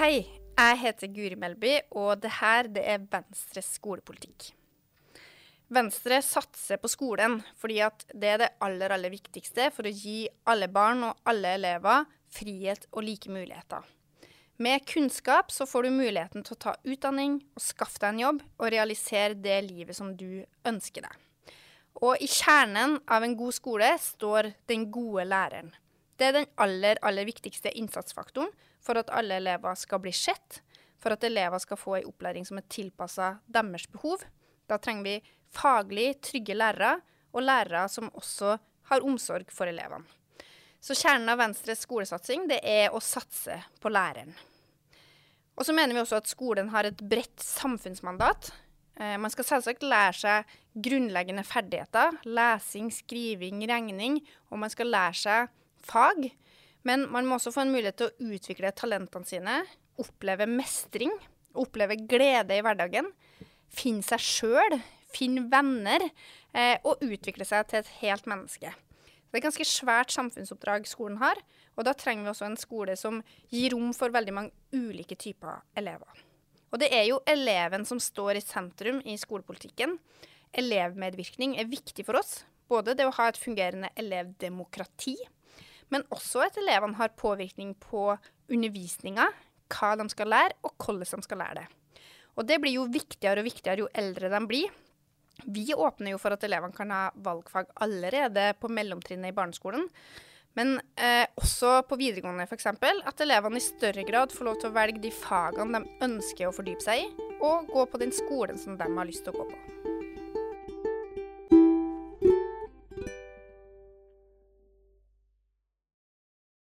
Hei, jeg heter Guri Melby, og det her det er Venstres skolepolitikk. Venstre satser på skolen fordi at det er det aller, aller viktigste for å gi alle barn og alle elever frihet og like muligheter. Med kunnskap så får du muligheten til å ta utdanning og skaffe deg en jobb og realisere det livet som du ønsker deg. Og i kjernen av en god skole står den gode læreren. Det er den aller, aller viktigste innsatsfaktoren for at alle elever skal bli sett, for at elever skal få en opplæring som er tilpassa deres behov. Da trenger vi faglig trygge lærere, og lærere som også har omsorg for elevene. Så kjernen av Venstres skolesatsing det er å satse på læreren. Og så mener vi også at skolen har et bredt samfunnsmandat. Eh, man skal selvsagt lære seg grunnleggende ferdigheter. Lesing, skriving, regning. Og man skal lære seg fag. Men man må også få en mulighet til å utvikle talentene sine. Oppleve mestring. Oppleve glede i hverdagen. Finne seg sjøl. Finne venner. Eh, og utvikle seg til et helt menneske. Det er et ganske svært samfunnsoppdrag skolen har, og da trenger vi også en skole som gir rom for veldig mange ulike typer elever. Og det er jo eleven som står i sentrum i skolepolitikken. Elevmedvirkning er viktig for oss. Både det å ha et fungerende elevdemokrati, men også at elevene har påvirkning på undervisninga, hva de skal lære, og hvordan de skal lære det. Og det blir jo viktigere og viktigere jo eldre de blir. Vi åpner jo for at elevene kan ha valgfag allerede på mellomtrinnet i barneskolen. Men eh, også på videregående f.eks. at elevene i større grad får lov til å velge de fagene de ønsker å fordype seg i, og gå på den skolen som de har lyst til å gå på.